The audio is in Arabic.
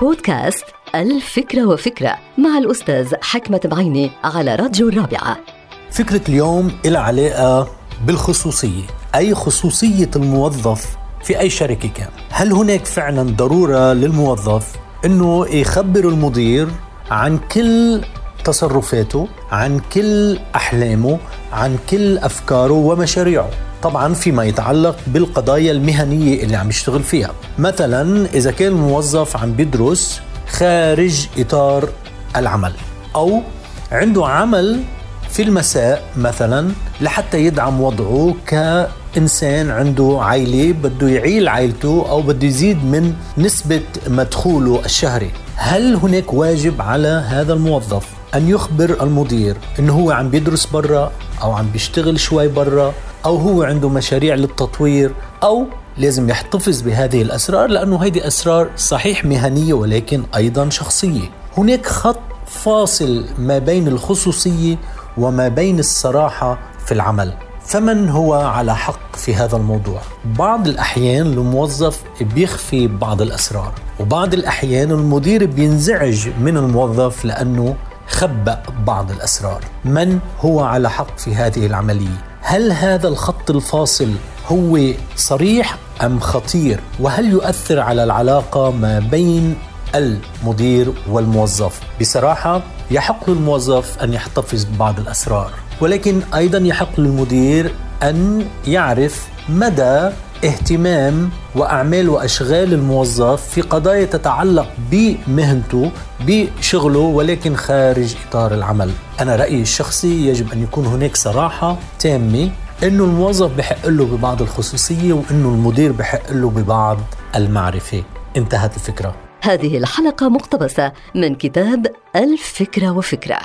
بودكاست الفكرة وفكرة مع الأستاذ حكمة بعيني على راديو الرابعة. فكرة اليوم إلى علاقة بالخصوصية. أي خصوصية الموظف في أي شركة كان؟ هل هناك فعلا ضرورة للموظف أنه يخبر المدير عن كل تصرفاته عن كل أحلامه عن كل أفكاره ومشاريعه؟ طبعا فيما يتعلق بالقضايا المهنية اللي عم يشتغل فيها. مثلا إذا كان الموظف عم بيدرس خارج إطار العمل أو عنده عمل في المساء مثلا لحتى يدعم وضعه كإنسان عنده عائلة بده يعيل عائلته أو بده يزيد من نسبة مدخوله الشهري. هل هناك واجب على هذا الموظف أن يخبر المدير أنه هو عم بيدرس برا أو عم بيشتغل شوي برا؟ أو هو عنده مشاريع للتطوير أو لازم يحتفظ بهذه الأسرار لأنه هذه أسرار صحيح مهنية ولكن أيضا شخصية. هناك خط فاصل ما بين الخصوصية وما بين الصراحة في العمل. فمن هو على حق في هذا الموضوع؟ بعض الأحيان الموظف بيخفي بعض الأسرار وبعض الأحيان المدير بينزعج من الموظف لأنه خبأ بعض الأسرار. من هو على حق في هذه العملية؟ هل هذا الخط الفاصل هو صريح أم خطير؟ وهل يؤثر على العلاقة ما بين المدير والموظف؟ بصراحة يحق للموظف أن يحتفظ ببعض الأسرار ولكن أيضا يحق للمدير أن يعرف مدى اهتمام وأعمال وأشغال الموظف في قضايا تتعلق بمهنته بشغله ولكن خارج إطار العمل. أنا رأيي الشخصي يجب أن يكون هناك صراحة تامة إنه الموظف بحق له ببعض الخصوصية وإنه المدير بحق له ببعض المعرفة. انتهت الفكرة. هذه الحلقة مقتبسة من كتاب الفكرة وفكرة